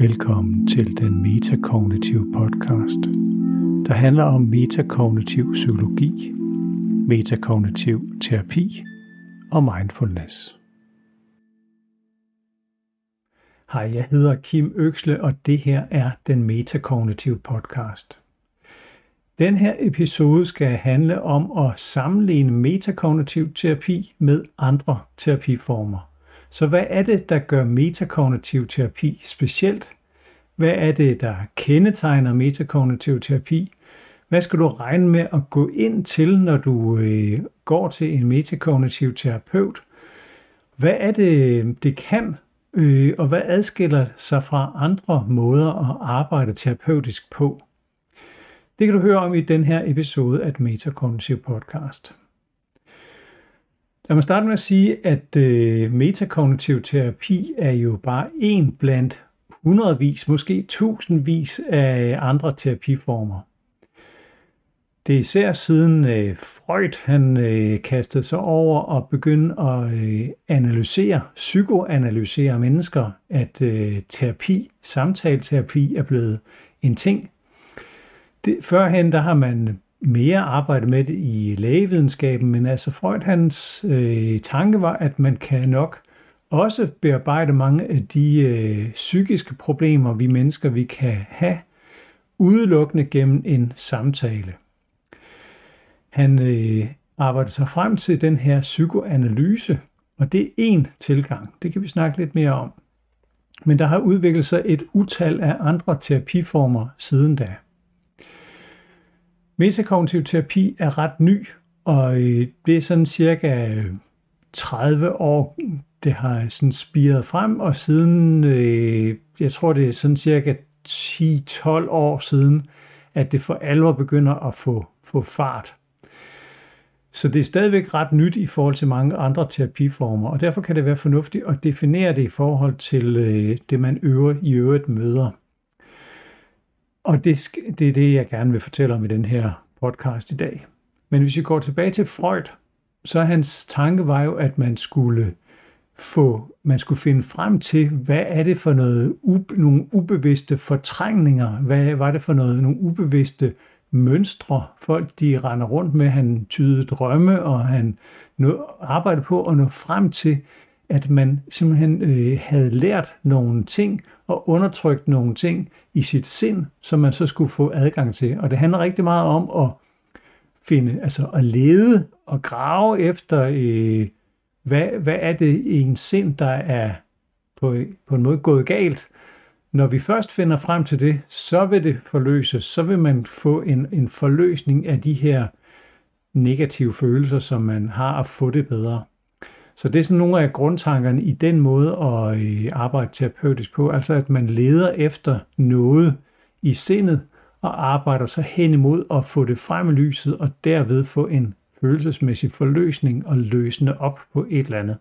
Velkommen til den metakognitive podcast, der handler om metakognitiv psykologi, metakognitiv terapi og mindfulness. Hej, jeg hedder Kim Øksle, og det her er den metakognitive podcast. Den her episode skal handle om at sammenligne metakognitiv terapi med andre terapiformer. Så hvad er det, der gør metakognitiv terapi specielt? Hvad er det, der kendetegner metakognitiv terapi? Hvad skal du regne med at gå ind til, når du øh, går til en metakognitiv terapeut? Hvad er det, det kan, øh, og hvad adskiller sig fra andre måder at arbejde terapeutisk på? Det kan du høre om i den her episode af Metakognitiv Podcast. Lad mig starte med at sige, at øh, metakognitiv terapi er jo bare en blandt hundredvis, måske tusindvis af andre terapiformer. Det er især siden øh, Freud han øh, kastede sig over og begyndte at øh, analysere, psykoanalysere mennesker, at øh, terapi, samtaleterapi er blevet en ting. Det, førhen der har man mere arbejde med det i lægevidenskaben, men altså Freud hans øh, tanke var, at man kan nok også bearbejde mange af de øh, psykiske problemer, vi mennesker vi kan have, udelukkende gennem en samtale. Han øh, arbejder sig frem til den her psykoanalyse, og det er en tilgang. Det kan vi snakke lidt mere om. Men der har udviklet sig et utal af andre terapiformer siden da. Metakognitiv terapi er ret ny, og øh, det er sådan cirka øh, 30 år, det har sådan spiret frem, og siden, øh, jeg tror det er sådan cirka 10-12 år siden, at det for alvor begynder at få, få fart. Så det er stadigvæk ret nyt i forhold til mange andre terapiformer, og derfor kan det være fornuftigt at definere det i forhold til øh, det, man øver i øvrigt møder. Og det, det er det, jeg gerne vil fortælle om i den her podcast i dag. Men hvis vi går tilbage til Freud, så hans tanke var jo, at man skulle få, man skulle finde frem til, hvad er det for noget, nogle ubevidste fortrængninger, hvad var det for noget, nogle ubevidste mønstre, folk de render rundt med, han tydede drømme, og han nå, arbejdede på at nå frem til, at man simpelthen øh, havde lært nogle ting og undertrykt nogle ting i sit sind, som man så skulle få adgang til. Og det handler rigtig meget om at finde, altså at lede og grave efter, øh, hvad, hvad er det i en sind, der er på, på en måde gået galt. Når vi først finder frem til det, så vil det forløses, så vil man få en, en forløsning af de her negative følelser, som man har at få det bedre. Så det er sådan nogle af grundtankerne i den måde at øh, arbejde terapeutisk på, altså at man leder efter noget i sindet og arbejder så hen imod at få det frem i lyset og derved få en følelsesmæssig forløsning og løsne op på et eller andet.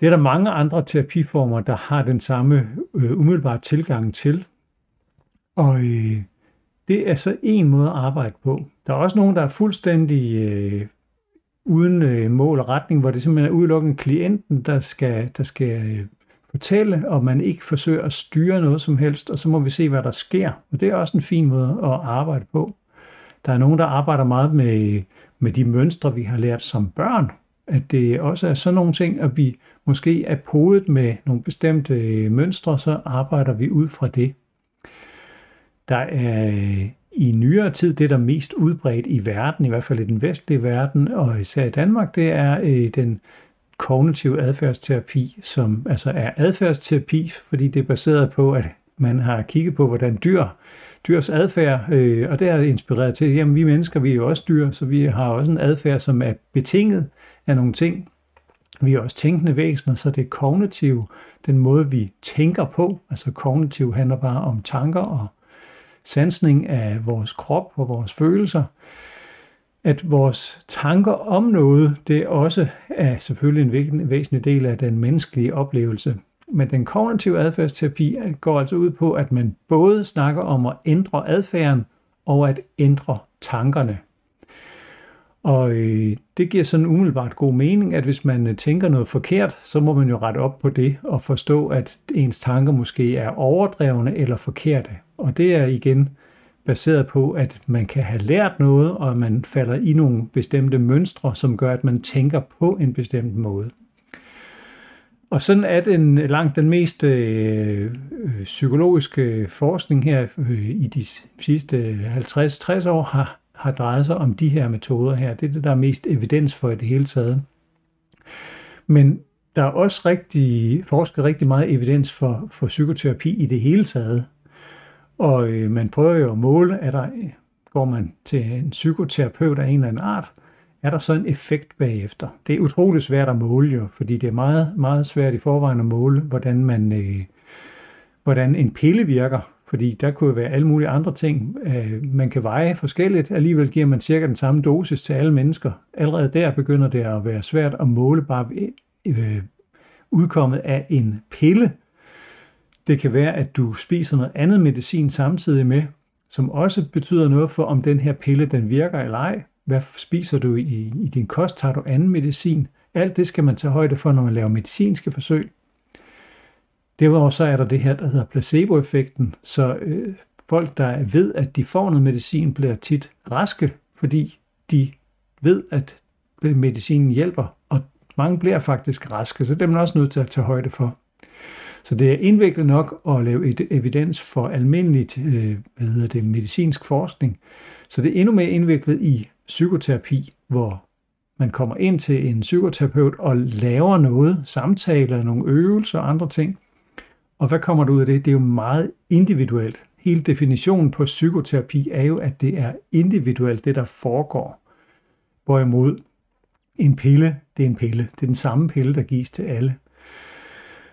Det er der mange andre terapiformer, der har den samme øh, umiddelbare tilgang til. Og øh, det er så en måde at arbejde på. Der er også nogen, der er fuldstændig øh, uden øh, mål og retning, hvor det simpelthen er udelukkende klienten, der skal, der skal øh, fortælle, og man ikke forsøger at styre noget som helst, og så må vi se, hvad der sker. Og det er også en fin måde at arbejde på. Der er nogen, der arbejder meget med, med de mønstre, vi har lært som børn, at det også er sådan nogle ting, at vi måske er podet med nogle bestemte øh, mønstre, så arbejder vi ud fra det. Der er i nyere tid, det der er mest udbredt i verden, i hvert fald i den vestlige verden, og især i Danmark, det er øh, den kognitive adfærdsterapi, som altså er adfærdsterapi, fordi det er baseret på, at man har kigget på, hvordan dyr, dyrs adfærd, øh, og det er inspireret til, jamen vi mennesker, vi er jo også dyr, så vi har også en adfærd, som er betinget af nogle ting. Vi er også tænkende væsener, så det er kognitiv, den måde vi tænker på, altså kognitiv handler bare om tanker og sansning af vores krop og vores følelser, at vores tanker om noget, det også er selvfølgelig en væsentlig del af den menneskelige oplevelse. Men den kognitive adfærdsterapi går altså ud på, at man både snakker om at ændre adfærden og at ændre tankerne. Og øh, det giver sådan umiddelbart god mening, at hvis man øh, tænker noget forkert, så må man jo rette op på det og forstå, at ens tanker måske er overdrevne eller forkerte. Og det er igen baseret på, at man kan have lært noget, og man falder i nogle bestemte mønstre, som gør, at man tænker på en bestemt måde. Og sådan er den langt den mest øh, øh psykologiske forskning her øh, i de sidste 50-60 år har, har drejet sig om de her metoder her. Det er det, der er mest evidens for i det hele taget. Men der er også rigtig, forsket rigtig meget evidens for, for psykoterapi i det hele taget. Og øh, man prøver jo at måle, at der går man til en psykoterapeut af en eller anden art, er der så en effekt bagefter. Det er utroligt svært at måle jo, fordi det er meget, meget svært i forvejen at måle, hvordan, man, øh, hvordan en pille virker. Fordi der kunne være alle mulige andre ting, øh, man kan veje forskelligt. Alligevel giver man cirka den samme dosis til alle mennesker. Allerede der begynder det at være svært at måle bare øh, udkommet af en pille. Det kan være, at du spiser noget andet medicin samtidig med, som også betyder noget for, om den her pille den virker eller ej. Hvad spiser du i, i din kost? Tager du anden medicin? Alt det skal man tage højde for, når man laver medicinske forsøg. Derudover så er der det her, der hedder placeboeffekten. Så øh, folk, der ved, at de får noget medicin, bliver tit raske, fordi de ved, at medicinen hjælper, og mange bliver faktisk raske, så det er man også nødt til at tage højde for. Så det er indviklet nok at lave et evidens for almindeligt øh, hvad hedder det, medicinsk forskning. Så det er endnu mere indviklet i psykoterapi, hvor man kommer ind til en psykoterapeut og laver noget, samtaler, nogle øvelser og andre ting. Og hvad kommer der ud af det? Det er jo meget individuelt. Hele definitionen på psykoterapi er jo, at det er individuelt, det der foregår. Hvorimod en pille, det er en pille. Det er den samme pille, der gives til alle.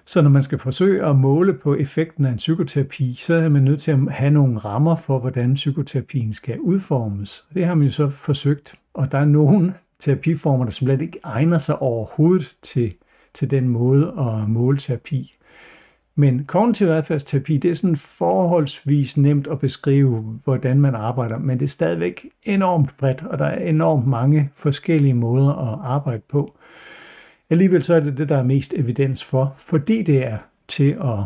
Så når man skal forsøge at måle på effekten af en psykoterapi, så er man nødt til at have nogle rammer for, hvordan psykoterapien skal udformes. Det har man jo så forsøgt, og der er nogle terapiformer, der simpelthen ikke egner sig overhovedet til, til den måde at måle terapi. Men kognitiv adfærdsterapi, det er sådan forholdsvis nemt at beskrive, hvordan man arbejder, men det er stadigvæk enormt bredt, og der er enormt mange forskellige måder at arbejde på. Alligevel så er det det, der er mest evidens for, fordi det er til at,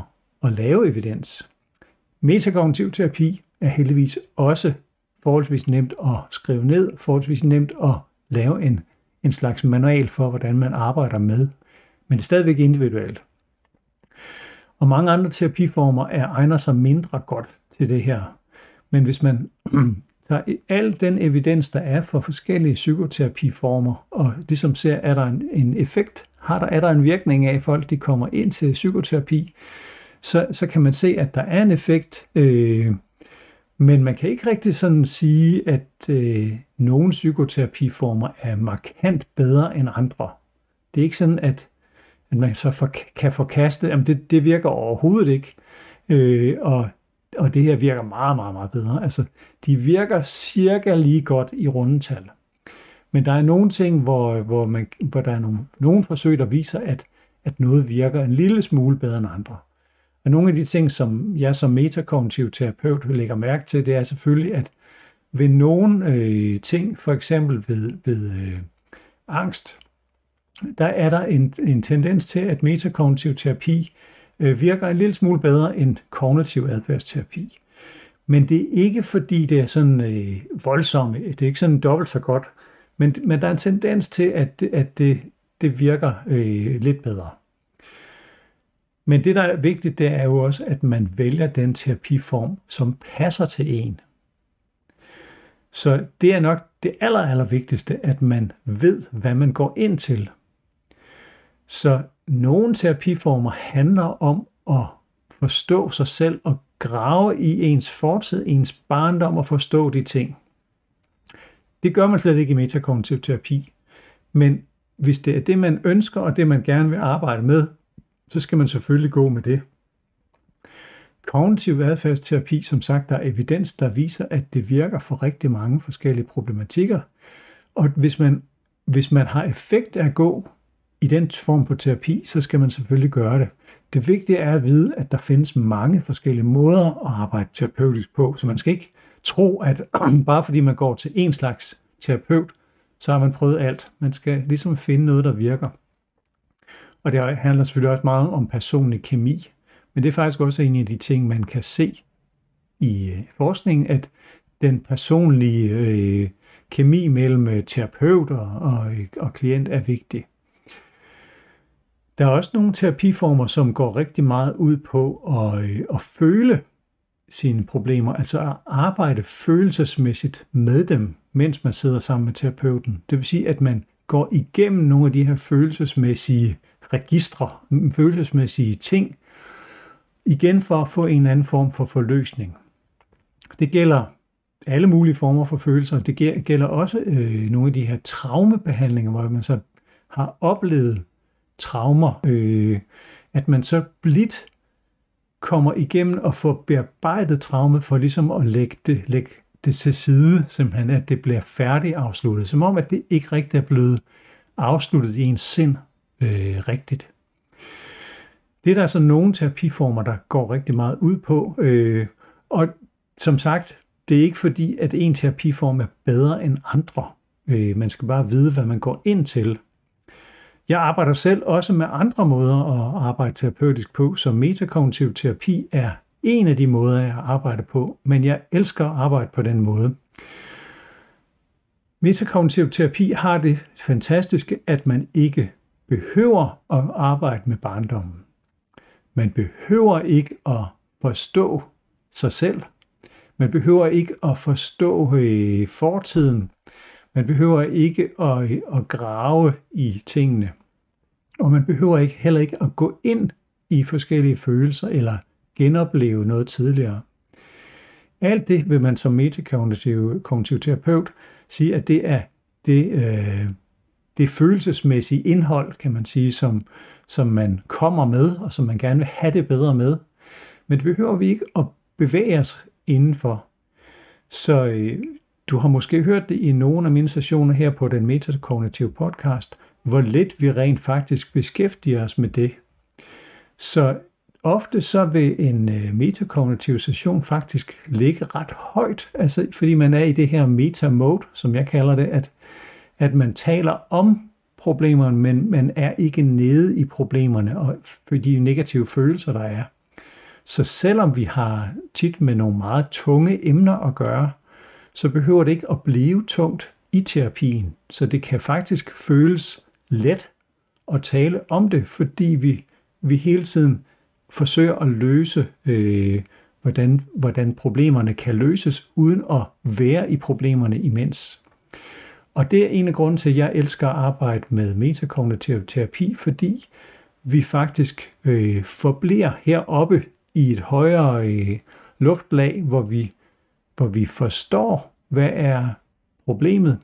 at lave evidens. Metakognitiv terapi er heldigvis også forholdsvis nemt at skrive ned, forholdsvis nemt at lave en, en slags manual for, hvordan man arbejder med. Men det er stadigvæk individuelt. Og mange andre terapiformer er egner sig mindre godt til det her. Men hvis man tager al den evidens, der er for forskellige psykoterapiformer, og ligesom ser, er der en, en effekt, har der, er der en virkning af, at folk de kommer ind til psykoterapi, så, så kan man se, at der er en effekt, øh, men man kan ikke rigtig sådan sige, at øh, nogle psykoterapiformer er markant bedre end andre. Det er ikke sådan, at, at man så for, kan forkaste, at det, det virker overhovedet ikke, øh, og og det her virker meget, meget, meget bedre. Altså, de virker cirka lige godt i rundetal. Men der er nogle ting, hvor, hvor, man, hvor der er nogle, nogle forsøg, der viser, at, at noget virker en lille smule bedre end andre. Og nogle af de ting, som jeg som metakognitiv terapeut lægger mærke til, det er selvfølgelig, at ved nogle øh, ting, for eksempel ved, ved øh, angst, der er der en, en tendens til, at metakognitiv terapi øh, Øh, virker en lille smule bedre end kognitiv adfærdsterapi. Men det er ikke fordi, det er sådan øh, voldsomt, det er ikke sådan dobbelt så godt, men, men der er en tendens til, at, at det, det virker øh, lidt bedre. Men det, der er vigtigt, det er jo også, at man vælger den terapiform, som passer til en. Så det er nok det aller, aller vigtigste, at man ved, hvad man går ind til. Så nogle terapiformer handler om at forstå sig selv og grave i ens fortid, ens barndom og forstå de ting. Det gør man slet ikke i metakognitiv terapi. Men hvis det er det, man ønsker, og det, man gerne vil arbejde med, så skal man selvfølgelig gå med det. Kognitiv adfærdsterapi, som sagt, der er evidens, der viser, at det virker for rigtig mange forskellige problematikker. Og hvis man, hvis man har effekt af at gå i den form på terapi, så skal man selvfølgelig gøre det. Det vigtige er at vide, at der findes mange forskellige måder at arbejde terapeutisk på, så man skal ikke tro, at bare fordi man går til en slags terapeut, så har man prøvet alt. Man skal ligesom finde noget, der virker. Og det handler selvfølgelig også meget om personlig kemi. Men det er faktisk også en af de ting, man kan se i øh, forskningen, at den personlige øh, kemi mellem terapeuter terapeut og, og, øh, og klient er vigtig. Der er også nogle terapiformer, som går rigtig meget ud på at, øh, at føle sine problemer, altså at arbejde følelsesmæssigt med dem, mens man sidder sammen med terapeuten. Det vil sige, at man går igennem nogle af de her følelsesmæssige registre, mm, følelsesmæssige ting, igen for at få en anden form for forløsning. Det gælder alle mulige former for følelser. Det gælder også øh, nogle af de her traumebehandlinger, hvor man så har oplevet traumer, øh, at man så blidt kommer igennem og får bearbejdet traume for ligesom at lægge det, lægge det til side, simpelthen at det bliver færdig afsluttet. Som om, at det ikke rigtig er blevet afsluttet i ens sind øh, rigtigt. Det er der altså nogle terapiformer, der går rigtig meget ud på. Øh, og som sagt, det er ikke fordi, at en terapiform er bedre end andre. Øh, man skal bare vide, hvad man går ind til. Jeg arbejder selv også med andre måder at arbejde terapeutisk på, så metakognitiv terapi er en af de måder, jeg arbejder på, men jeg elsker at arbejde på den måde. Metakognitiv terapi har det fantastiske, at man ikke behøver at arbejde med barndommen. Man behøver ikke at forstå sig selv. Man behøver ikke at forstå øh, fortiden. Man behøver ikke at, at grave i tingene. Og man behøver ikke heller ikke at gå ind i forskellige følelser eller genopleve noget tidligere. Alt det vil man som metakognitiv kognitiv terapeut sige, at det er det, øh, det følelsesmæssige indhold, kan man sige, som, som man kommer med, og som man gerne vil have det bedre med. Men det behøver vi ikke at bevæge os indenfor. Så øh, du har måske hørt det i nogle af mine sessioner her på den metakognitive podcast, hvor lidt vi rent faktisk beskæftiger os med det. Så ofte så vil en øh, metakognitiv session faktisk ligge ret højt, altså fordi man er i det her meta-mode, som jeg kalder det, at, at man taler om problemerne, men man er ikke nede i problemerne og for de negative følelser, der er. Så selvom vi har tit med nogle meget tunge emner at gøre, så behøver det ikke at blive tungt i terapien. Så det kan faktisk føles let at tale om det, fordi vi, vi hele tiden forsøger at løse, øh, hvordan, hvordan problemerne kan løses, uden at være i problemerne imens. Og det er en af grunden til, at jeg elsker at arbejde med metakognitiv terapi, fordi vi faktisk øh, forbliver heroppe i et højere øh, luftlag, hvor vi, hvor vi forstår, hvad er problemet,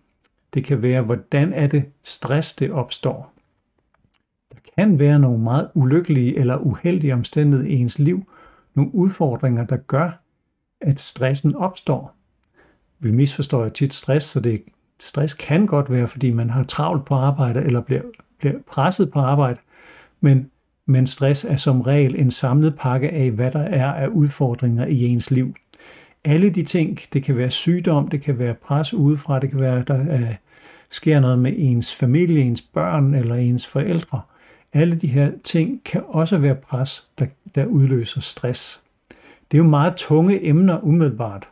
det kan være, hvordan er det stress, det opstår. Der kan være nogle meget ulykkelige eller uheldige omstændigheder i ens liv, nogle udfordringer, der gør, at stressen opstår. Vi misforstår jo tit stress, så det, stress kan godt være, fordi man har travlt på arbejde eller bliver, bliver presset på arbejde, men, men stress er som regel en samlet pakke af, hvad der er af udfordringer i ens liv. Alle de ting, det kan være sygdom, det kan være pres udefra, det kan være, der er sker noget med ens familie, ens børn eller ens forældre. Alle de her ting kan også være pres, der, der udløser stress. Det er jo meget tunge emner umiddelbart.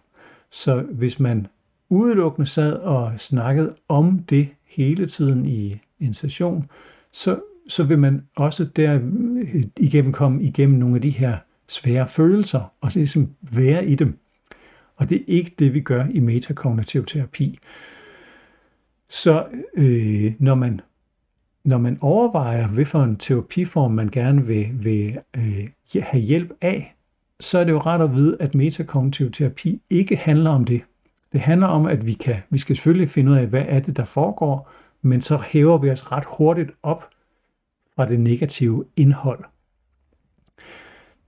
Så hvis man udelukkende sad og snakkede om det hele tiden i en session, så, så vil man også der øh, igennem komme igennem nogle af de her svære følelser, og så ligesom være i dem. Og det er ikke det, vi gør i metakognitiv terapi. Så øh, når, man, når man overvejer, hvilken en terapiform man gerne vil, vil øh, have hjælp af, så er det jo ret at vide, at metakognitiv terapi ikke handler om det. Det handler om, at vi kan, vi skal selvfølgelig finde ud af, hvad er det, der foregår, men så hæver vi os ret hurtigt op fra det negative indhold.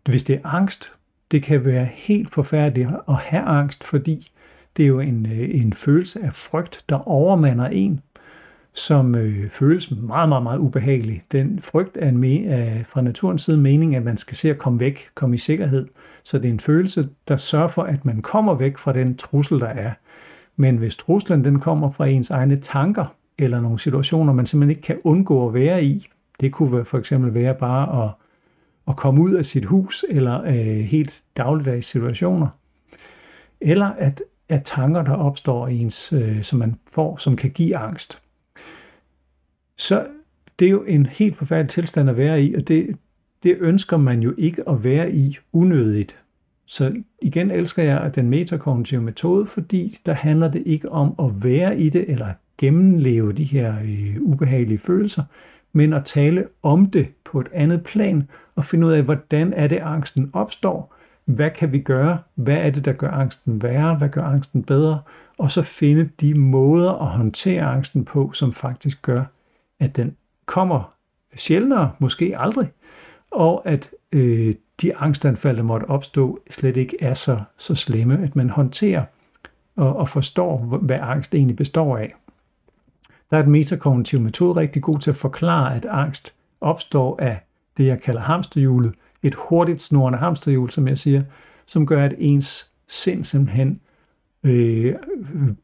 Hvis det er angst, det kan være helt forfærdeligt at have angst, fordi det er jo en, øh, en følelse af frygt, der overmander en, som øh, føles meget, meget, meget ubehagelig. Den frygt er, en me- er fra naturens side meningen, at man skal se at komme væk, komme i sikkerhed. Så det er en følelse, der sørger for, at man kommer væk fra den trussel, der er. Men hvis truslen den kommer fra ens egne tanker, eller nogle situationer, man simpelthen ikke kan undgå at være i. Det kunne for eksempel være bare at, at komme ud af sit hus, eller øh, helt dagligdags situationer. Eller at, at tanker, der opstår i ens, øh, som man får, som kan give angst. Så det er jo en helt forfærdelig tilstand at være i, og det, det ønsker man jo ikke at være i unødigt. Så igen elsker jeg den metakognitive metode, fordi der handler det ikke om at være i det, eller gennemleve de her øh, ubehagelige følelser, men at tale om det på et andet plan, og finde ud af, hvordan er det, angsten opstår, hvad kan vi gøre, hvad er det, der gør angsten værre, hvad gør angsten bedre, og så finde de måder at håndtere angsten på, som faktisk gør, at den kommer sjældnere, måske aldrig, og at øh, de angstanfald, der måtte opstå, slet ikke er så, så slemme, at man håndterer og, og forstår, hvad angst egentlig består af. Der er den metakognitive metode rigtig god til at forklare, at angst opstår af det, jeg kalder hamsterhjulet, et hurtigt snorende hamsterhjul, som jeg siger, som gør, at ens sind simpelthen øh,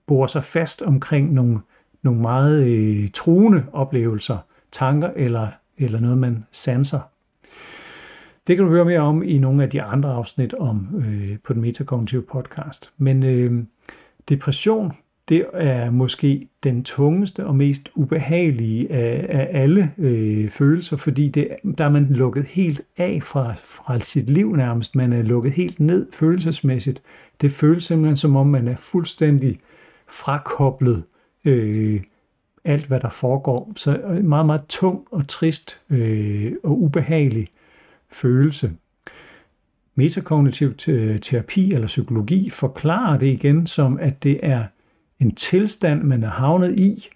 borer sig fast omkring nogle, nogle meget øh, truende oplevelser, tanker eller, eller noget, man sanser. Det kan du høre mere om i nogle af de andre afsnit om øh, på den metakognitive podcast. Men øh, depression, det er måske den tungeste og mest ubehagelige af, af alle øh, følelser, fordi det, der er man lukket helt af fra, fra sit liv nærmest. Man er lukket helt ned følelsesmæssigt. Det føles simpelthen som om, man er fuldstændig frakoblet øh, alt, hvad der foregår. Så øh, meget, meget tung og trist øh, og ubehagelig følelse. Metakognitiv øh, terapi eller psykologi forklarer det igen som, at det er en tilstand, man er havnet i.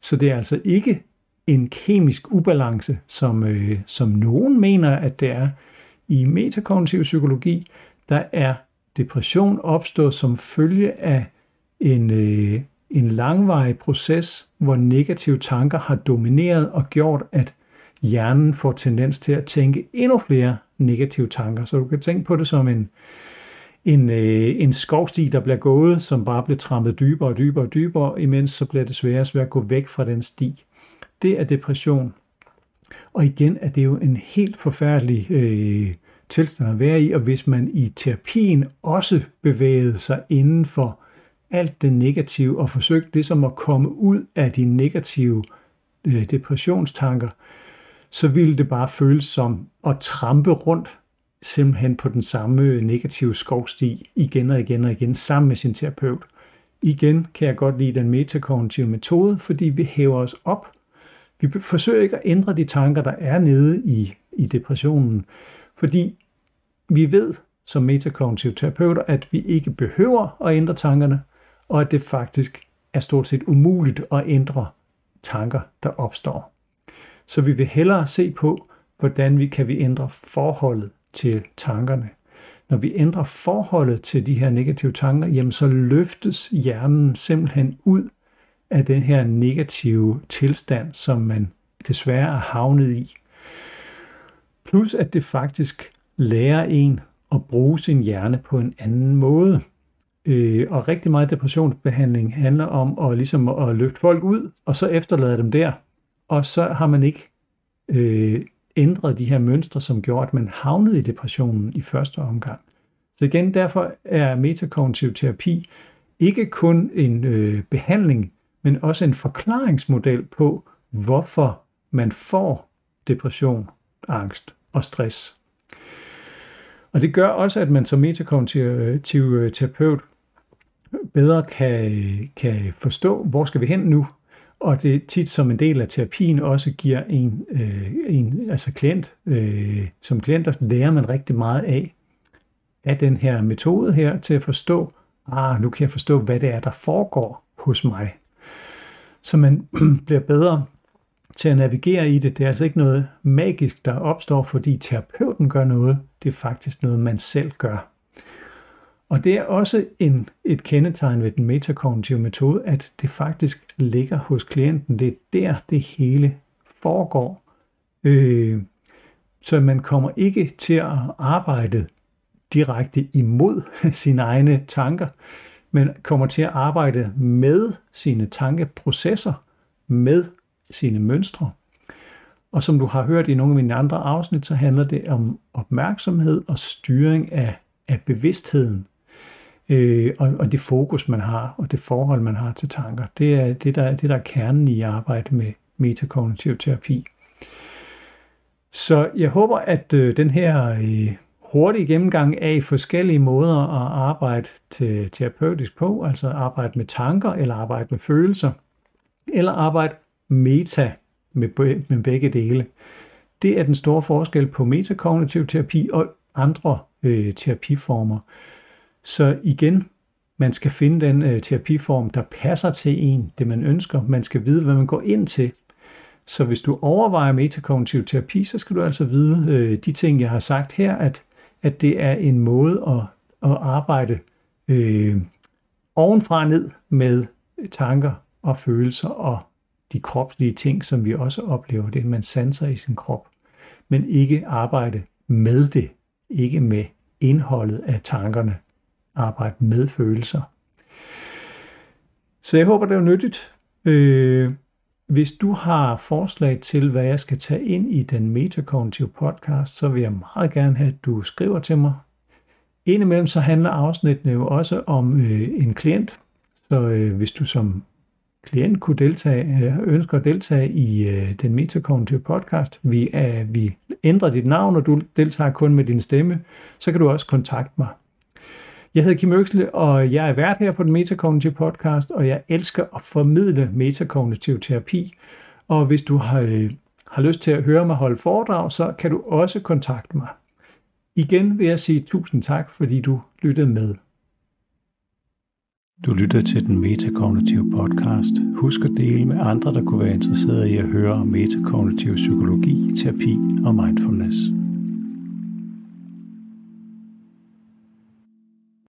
Så det er altså ikke en kemisk ubalance, som, øh, som nogen mener, at det er. I metakognitiv psykologi, der er depression opstået som følge af en, øh, en langvarig proces, hvor negative tanker har domineret og gjort, at hjernen får tendens til at tænke endnu flere negative tanker. Så du kan tænke på det som en, en, øh, en skovsti, der bliver gået, som bare bliver trampet dybere og dybere og dybere, imens så bliver det sværere og sværere at gå væk fra den sti. Det er depression. Og igen er det jo en helt forfærdelig øh, tilstand at være i, og hvis man i terapien også bevægede sig inden for alt det negative og forsøgte ligesom at komme ud af de negative øh, depressionstanker, så ville det bare føles som at trampe rundt simpelthen på den samme negative skovsti igen og igen og igen sammen med sin terapeut. Igen kan jeg godt lide den metakognitive metode, fordi vi hæver os op. Vi forsøger ikke at ændre de tanker, der er nede i, i depressionen, fordi vi ved som metakognitive terapeuter, at vi ikke behøver at ændre tankerne, og at det faktisk er stort set umuligt at ændre tanker, der opstår. Så vi vil hellere se på, hvordan vi kan vi ændre forholdet til tankerne. Når vi ændrer forholdet til de her negative tanker, jamen så løftes hjernen simpelthen ud af den her negative tilstand, som man desværre er havnet i. Plus at det faktisk lærer en at bruge sin hjerne på en anden måde. Øh, og rigtig meget depressionsbehandling handler om at, ligesom at løfte folk ud, og så efterlade dem der. Og så har man ikke øh, ændrede de her mønstre, som gjorde, at man havnede i depressionen i første omgang. Så igen, derfor er metakognitiv terapi ikke kun en øh, behandling, men også en forklaringsmodel på, hvorfor man får depression, angst og stress. Og det gør også, at man som metakognitiv øh, terapeut bedre kan, kan forstå, hvor skal vi hen nu, og det tit som en del af terapien også giver en, øh, en altså klient, øh, som klienter lærer man rigtig meget af, af den her metode her til at forstå, ah, nu kan jeg forstå, hvad det er, der foregår hos mig. Så man bliver bedre til at navigere i det. Det er altså ikke noget magisk, der opstår, fordi terapeuten gør noget. Det er faktisk noget, man selv gør. Og det er også en, et kendetegn ved den metakognitive metode, at det faktisk ligger hos klienten. Det er der, det hele foregår. Øh, så man kommer ikke til at arbejde direkte imod sine egne tanker, men kommer til at arbejde med sine tankeprocesser, med sine mønstre. Og som du har hørt i nogle af mine andre afsnit, så handler det om opmærksomhed og styring af, af bevidstheden. Øh, og, og det fokus, man har, og det forhold, man har til tanker. Det er det, der, det, der er kernen i arbejde med metakognitiv terapi. Så jeg håber, at øh, den her øh, hurtige gennemgang af forskellige måder at arbejde til terapeutisk på, altså arbejde med tanker, eller arbejde med følelser, eller arbejde meta med, med begge dele. Det er den store forskel på metakognitiv terapi og andre øh, terapiformer. Så igen, man skal finde den øh, terapiform, der passer til en, det man ønsker. Man skal vide, hvad man går ind til. Så hvis du overvejer metakognitiv terapi, så skal du altså vide øh, de ting, jeg har sagt her, at, at det er en måde at, at arbejde øh, ovenfra ned med tanker og følelser og de kropslige ting, som vi også oplever, det man sanser i sin krop, men ikke arbejde med det, ikke med indholdet af tankerne, arbejde med følelser. Så jeg håber, det er nyttigt. Øh, hvis du har forslag til, hvad jeg skal tage ind i den metakognitive podcast, så vil jeg meget gerne have, at du skriver til mig. Indimellem så handler afsnittene jo også om øh, en klient, så øh, hvis du som klient kunne deltage, øh, ønsker at deltage i øh, den metakognitive podcast, vi, er, vi ændrer dit navn, og du deltager kun med din stemme, så kan du også kontakte mig. Jeg hedder Kim Øksle, og jeg er vært her på den metakognitive podcast, og jeg elsker at formidle metakognitiv terapi. Og hvis du har, øh, har lyst til at høre mig holde foredrag, så kan du også kontakte mig. Igen vil jeg sige tusind tak, fordi du lyttede med. Du lytter til den metakognitive podcast. Husk at dele med andre, der kunne være interesserede i at høre om metakognitiv psykologi, terapi og mindfulness.